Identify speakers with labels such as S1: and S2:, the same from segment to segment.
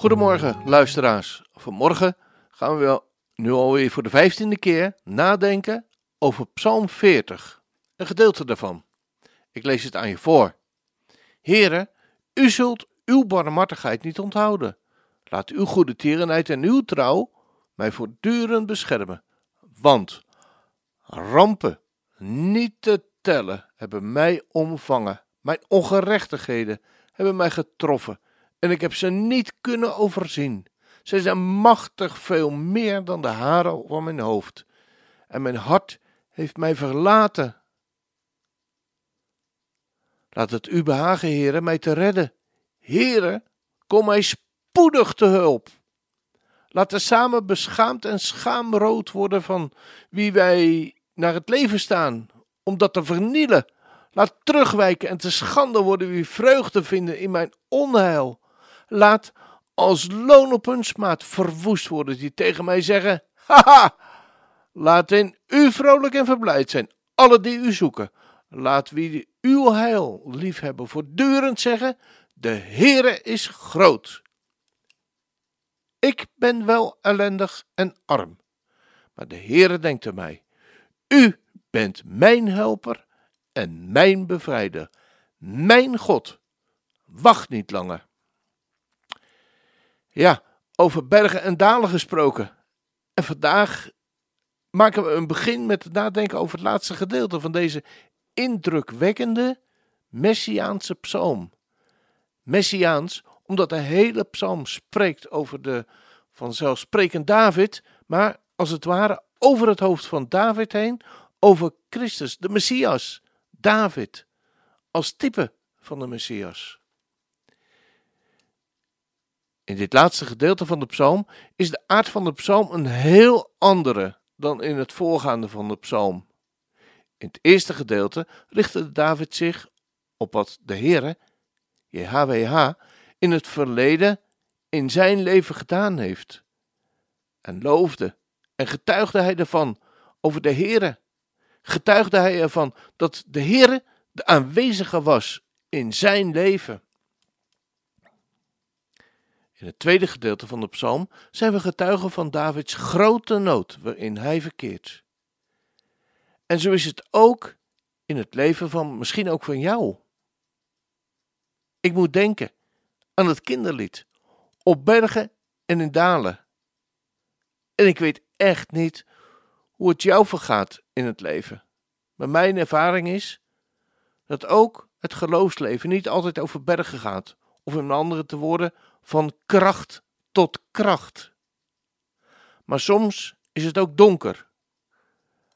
S1: Goedemorgen, luisteraars. Vanmorgen gaan we nu alweer voor de vijftiende keer nadenken over Psalm 40, een gedeelte daarvan. Ik lees het aan je voor. Heren, u zult uw barmhartigheid niet onthouden. Laat uw goede tierenheid en uw trouw mij voortdurend beschermen. Want rampen, niet te tellen, hebben mij omvangen. Mijn ongerechtigheden hebben mij getroffen en ik heb ze niet kunnen overzien. Zij zijn machtig veel meer dan de haren van mijn hoofd. En mijn hart heeft mij verlaten. Laat het u behagen, heren, mij te redden. Heren, kom mij spoedig te hulp. Laten samen beschaamd en schaamrood worden van wie wij naar het leven staan, om dat te vernielen. Laat terugwijken en te schande worden wie vreugde vinden in mijn onheil. Laat als loon op hun smaad verwoest worden die tegen mij zeggen: Haha! Laat in u vrolijk en verblijd zijn, alle die u zoeken. Laat wie uw heil liefhebben voortdurend zeggen: De Heere is groot. Ik ben wel ellendig en arm, maar de Heere denkt aan mij. U bent mijn helper en mijn bevrijder, mijn God. Wacht niet langer. Ja, over bergen en dalen gesproken. En vandaag maken we een begin met het nadenken over het laatste gedeelte van deze indrukwekkende Messiaanse psalm. Messiaans, omdat de hele psalm spreekt over de vanzelfsprekend David, maar als het ware over het hoofd van David heen, over Christus, de Messias, David, als type van de Messias. In dit laatste gedeelte van de psalm is de aard van de psalm een heel andere dan in het voorgaande van de psalm. In het eerste gedeelte richtte David zich op wat de Heere, JHWH, in het verleden in zijn leven gedaan heeft. En loofde en getuigde hij ervan over de Heere. Getuigde hij ervan dat de Heere de aanwezige was in zijn leven. In het tweede gedeelte van de psalm zijn we getuigen van Davids grote nood waarin hij verkeert. En zo is het ook in het leven van misschien ook van jou. Ik moet denken aan het kinderlied, op bergen en in dalen. En ik weet echt niet hoe het jou vergaat in het leven. Maar mijn ervaring is dat ook het geloofsleven niet altijd over bergen gaat, of in andere te woorden, van kracht tot kracht. Maar soms is het ook donker.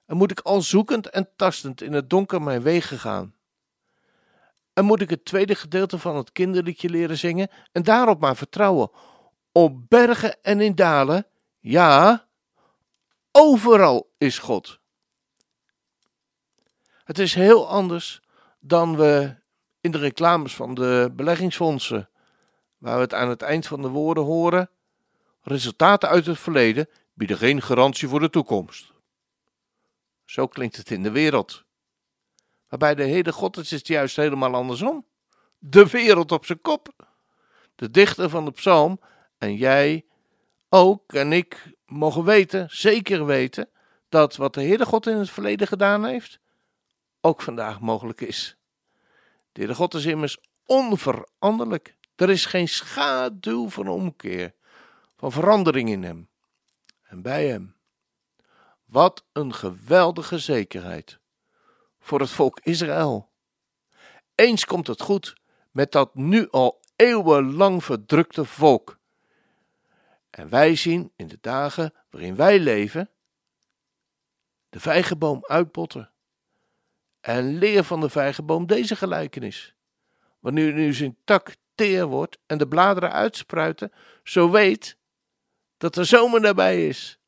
S1: En moet ik al zoekend en tastend in het donker mijn wegen gaan. En moet ik het tweede gedeelte van het kinderliedje leren zingen en daarop maar vertrouwen. Op bergen en in dalen, ja, overal is God. Het is heel anders dan we in de reclames van de beleggingsfondsen waar we het aan het eind van de woorden horen: resultaten uit het verleden bieden geen garantie voor de toekomst. Zo klinkt het in de wereld. Maar bij de hele God is het juist helemaal andersom. De wereld op zijn kop. De dichter van de psalm en jij ook en ik mogen weten, zeker weten, dat wat de Heere God in het verleden gedaan heeft, ook vandaag mogelijk is. De Heere God is immers onveranderlijk. Er is geen schaduw van omkeer, van verandering in hem en bij hem. Wat een geweldige zekerheid voor het volk Israël. Eens komt het goed met dat nu al eeuwenlang verdrukte volk. En wij zien in de dagen waarin wij leven de vijgenboom uitbotten. En leer van de vijgenboom deze gelijkenis. wanneer nu zijn tak teer wordt en de bladeren uitspruiten, zo weet dat de zomer nabij is.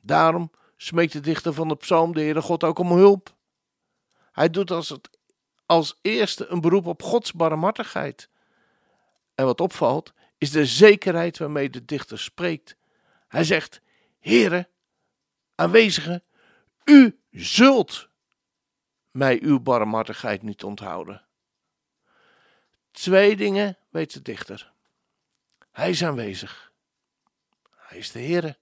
S1: Daarom smeekt de dichter van de psalm de Heere God ook om hulp. Hij doet als, het, als eerste een beroep op Gods barmhartigheid. En wat opvalt, is de zekerheid waarmee de dichter spreekt. Hij zegt: Heere, aanwezige, u zult mij uw barmhartigheid niet onthouden. Twee dingen weet de dichter. Hij is aanwezig. Hij is de Heere.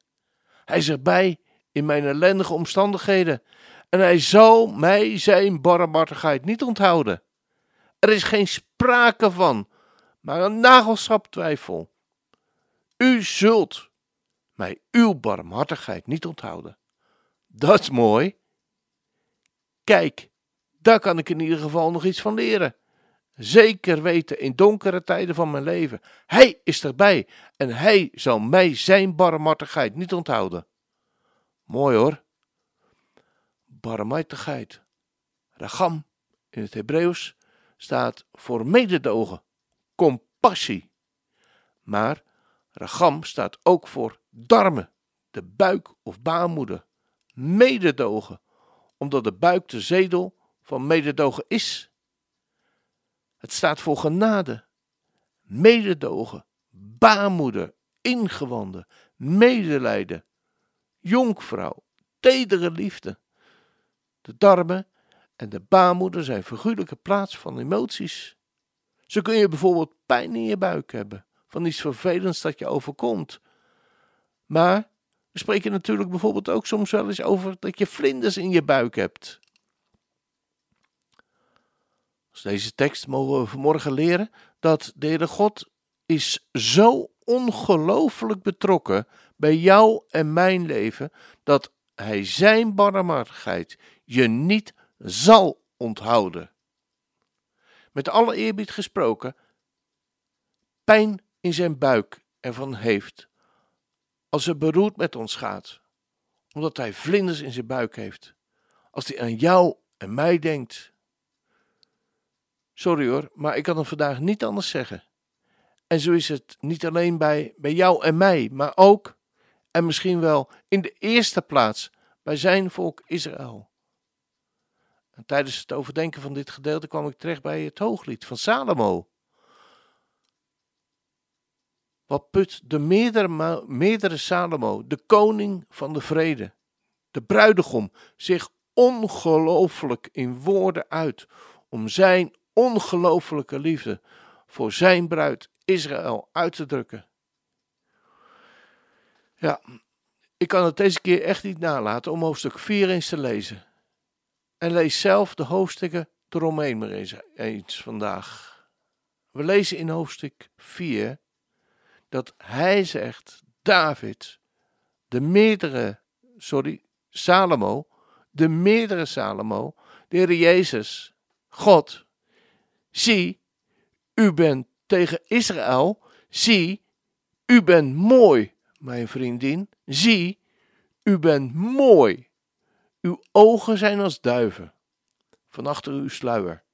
S1: Hij is erbij in mijn ellendige omstandigheden. En hij zal mij zijn barmhartigheid niet onthouden. Er is geen sprake van, maar een nagelschap twijfel. U zult mij uw barmhartigheid niet onthouden. Dat is mooi. Kijk, daar kan ik in ieder geval nog iets van leren. Zeker weten in donkere tijden van mijn leven. Hij is erbij en hij zal mij zijn barmhartigheid niet onthouden. Mooi hoor. Barmhartigheid. Ragam in het Hebreeuws staat voor mededogen, compassie. Maar ragam staat ook voor darmen, de buik of baarmoeder. Mededogen, omdat de buik de zedel van mededogen is. Het staat voor genade, mededogen, baarmoeder, ingewanden, medelijden, jonkvrouw, tedere liefde. De darmen en de baarmoeder zijn figuurlijke plaats van emoties. Zo kun je bijvoorbeeld pijn in je buik hebben, van iets vervelends dat je overkomt. Maar we spreken natuurlijk bijvoorbeeld ook soms wel eens over dat je vlinders in je buik hebt. Als deze tekst mogen we vanmorgen leren dat de God is zo ongelooflijk betrokken bij jou en mijn leven dat hij zijn barmhartigheid je niet zal onthouden. Met alle eerbied gesproken, pijn in zijn buik ervan heeft als hij beroerd met ons gaat, omdat hij vlinders in zijn buik heeft, als hij aan jou en mij denkt. Sorry hoor, maar ik kan het vandaag niet anders zeggen. En zo is het niet alleen bij, bij jou en mij, maar ook, en misschien wel in de eerste plaats, bij zijn volk Israël. En tijdens het overdenken van dit gedeelte kwam ik terecht bij het hooglied van Salomo. Wat put de meerdere, meerdere Salomo, de koning van de vrede, de bruidegom, zich ongelooflijk in woorden uit om zijn ongelooflijke liefde voor zijn bruid Israël uit te drukken. Ja, ik kan het deze keer echt niet nalaten om hoofdstuk 4 eens te lezen. En lees zelf de hoofdstukken eromheen maar eens, eens vandaag. We lezen in hoofdstuk 4 dat hij zegt, David, de meerdere, sorry, Salomo, de meerdere Salomo, de Heer Jezus, God, zie, u bent tegen Israël, zie, u bent mooi, mijn vriendin, zie, u bent mooi. Uw ogen zijn als duiven, van achter uw sluier.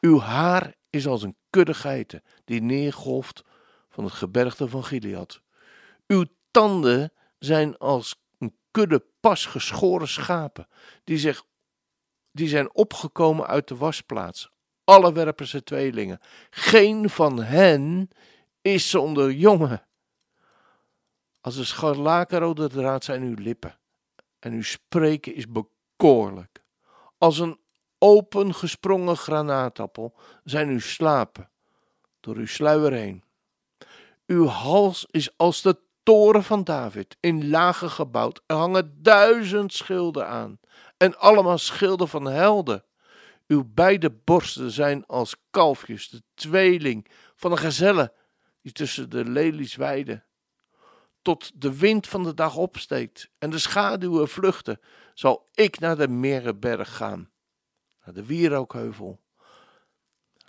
S1: Uw haar is als een kudde geiten die neergolft van het gebergte van Gilead. Uw tanden zijn als een kudde pas geschoren schapen, die, zich, die zijn opgekomen uit de wasplaats. Alle werpen ze tweelingen. Geen van hen is zonder jongen. Als een scharlakenrode draad zijn uw lippen, en uw spreken is bekoorlijk. Als een opengesprongen granaatappel zijn uw slapen door uw sluier heen. Uw hals is als de toren van David, in lagen gebouwd. Er hangen duizend schilden aan, en allemaal schilden van helden. Uw beide borsten zijn als kalfjes, de tweeling van een gazelle die tussen de lelies weiden. Tot de wind van de dag opsteekt en de schaduwen vluchten, zal ik naar de Merenberg gaan, naar de Wierookheuvel.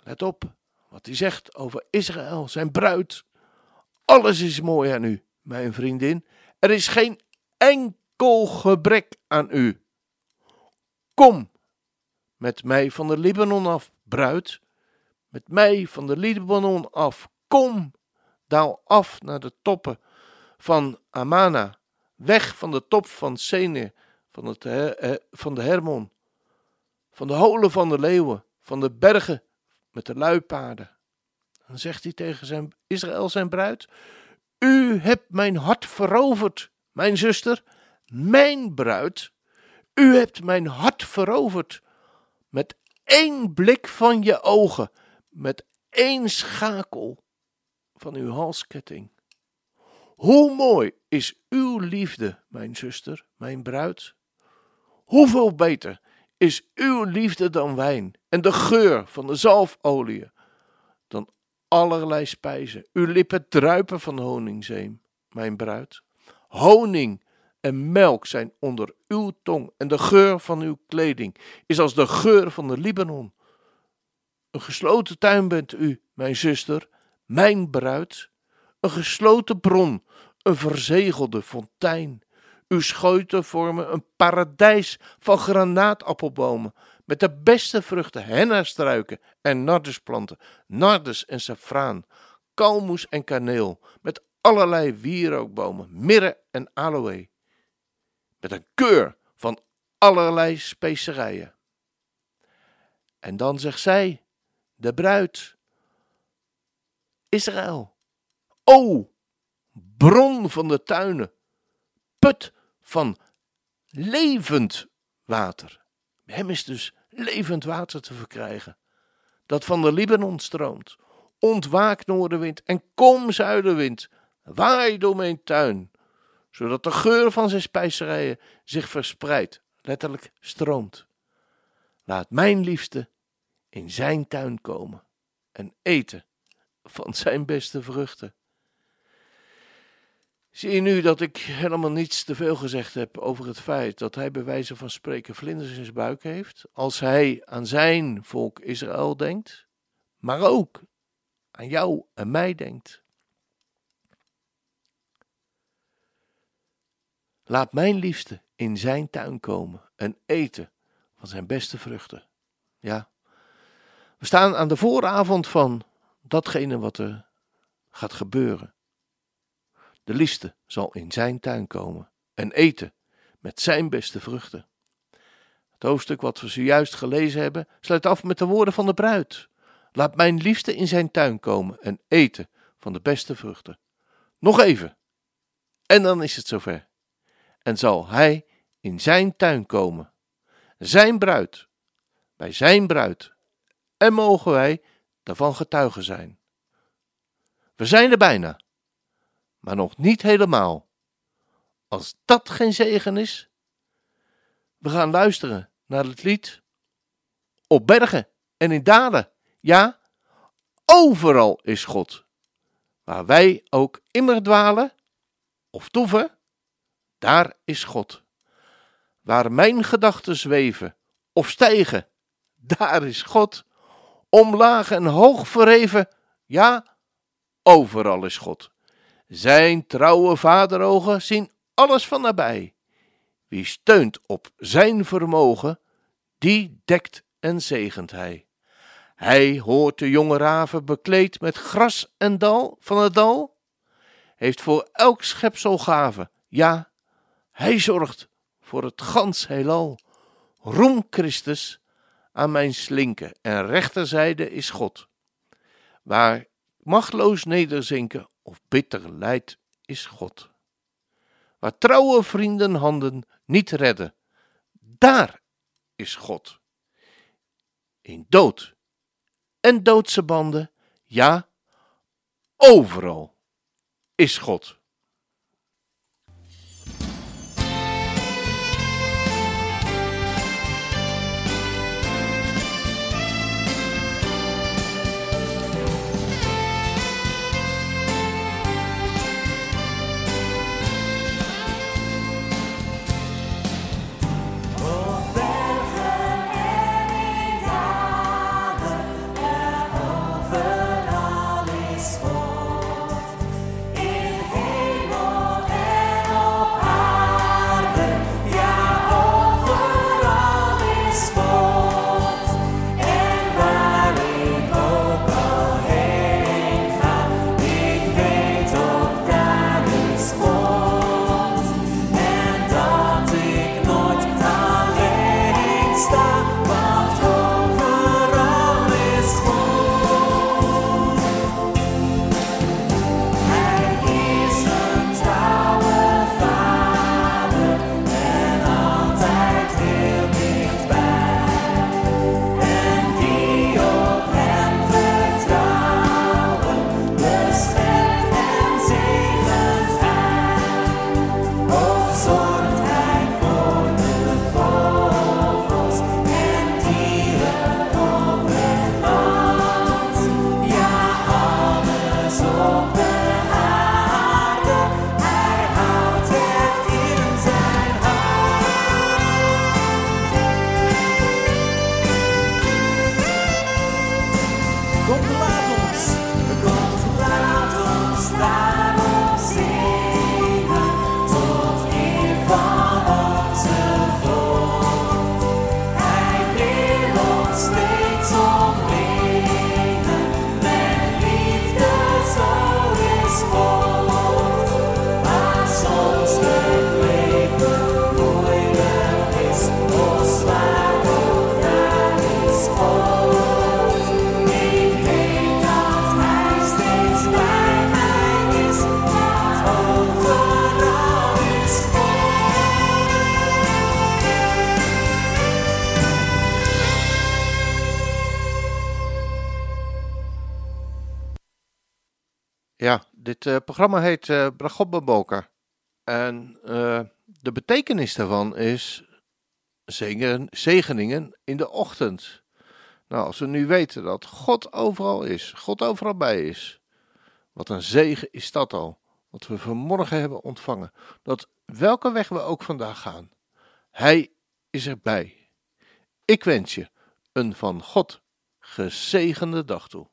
S1: Let op wat hij zegt over Israël, zijn bruid, alles is mooi aan u, mijn vriendin. Er is geen enkel gebrek aan u. Kom met mij van de Libanon af, bruid. met mij van de Libanon af. Kom, daal af naar de toppen van Amana, weg van de top van Senir, van, het, van de Hermon, van de holen van de leeuwen, van de bergen met de luipaarden. Dan zegt hij tegen zijn, Israël zijn bruid, u hebt mijn hart veroverd, mijn zuster, mijn bruid. U hebt mijn hart veroverd met één blik van je ogen, met één schakel van uw halsketting. Hoe mooi is uw liefde, mijn zuster, mijn bruid? Hoeveel beter is uw liefde dan wijn en de geur van de zalfolie dan allerlei spijzen. Uw lippen druipen van honingzeem, mijn bruid. Honing en melk zijn onder uw tong en de geur van uw kleding is als de geur van de Libanon. Een gesloten tuin bent u, mijn zuster, mijn bruid, een gesloten bron, een verzegelde fontein. Uw scheuten vormen een paradijs van granaatappelbomen met de beste vruchten, hennastruiken en nardusplanten, nardus en safraan, kalmoes en kaneel, met allerlei wierookbomen, mirre en aloe, met een keur van allerlei specerijen. En dan zegt zij, de bruid, Israël, o, bron van de tuinen, put van levend water. Hem is dus levend water te verkrijgen, dat van de Libanon stroomt. Ontwaak noordenwind en kom zuidenwind, waai door mijn tuin, zodat de geur van zijn spijzerijen zich verspreidt, letterlijk stroomt. Laat mijn liefste in zijn tuin komen en eten van zijn beste vruchten. Zie je nu dat ik helemaal niets te veel gezegd heb over het feit dat hij bij wijze van spreken vlinders in zijn buik heeft, als hij aan zijn volk Israël denkt, maar ook aan jou en mij denkt. Laat mijn liefste in zijn tuin komen en eten van zijn beste vruchten. Ja, we staan aan de vooravond van datgene wat er gaat gebeuren. De liefste zal in zijn tuin komen en eten met zijn beste vruchten. Het hoofdstuk wat we zojuist gelezen hebben sluit af met de woorden van de bruid. Laat mijn liefste in zijn tuin komen en eten van de beste vruchten. Nog even. En dan is het zover. En zal hij in zijn tuin komen. Zijn bruid. Bij zijn bruid. En mogen wij daarvan getuigen zijn. We zijn er bijna maar nog niet helemaal. Als dat geen zegen is, we gaan luisteren naar het lied op bergen en in dalen. Ja, overal is God. Waar wij ook immer dwalen of toeven, daar is God. Waar mijn gedachten zweven of stijgen, daar is God. Omlaag en hoog verheven, ja, overal is God. Zijn trouwe vaderogen zien alles van nabij. Wie steunt op zijn vermogen, die dekt en zegent hij. Hij hoort de jonge raven bekleed met gras en dal van het dal, heeft voor elk schepsel gave, ja, hij zorgt voor het gans heelal. Roem Christus aan mijn slinken en rechterzijde is God. Waar machtloos nederzinken of bitter lijdt, is God. Waar trouwe vrienden handen niet redden, daar is God. In dood en doodse banden, ja, overal is God. Ja, dit uh, programma heet uh, Bragobbe En uh, de betekenis daarvan is zegen, zegeningen in de ochtend. Nou, als we nu weten dat God overal is, God overal bij is, wat een zegen is dat al. Wat we vanmorgen hebben ontvangen. Dat welke weg we ook vandaag gaan, Hij is erbij. Ik wens je een van God gezegende dag toe.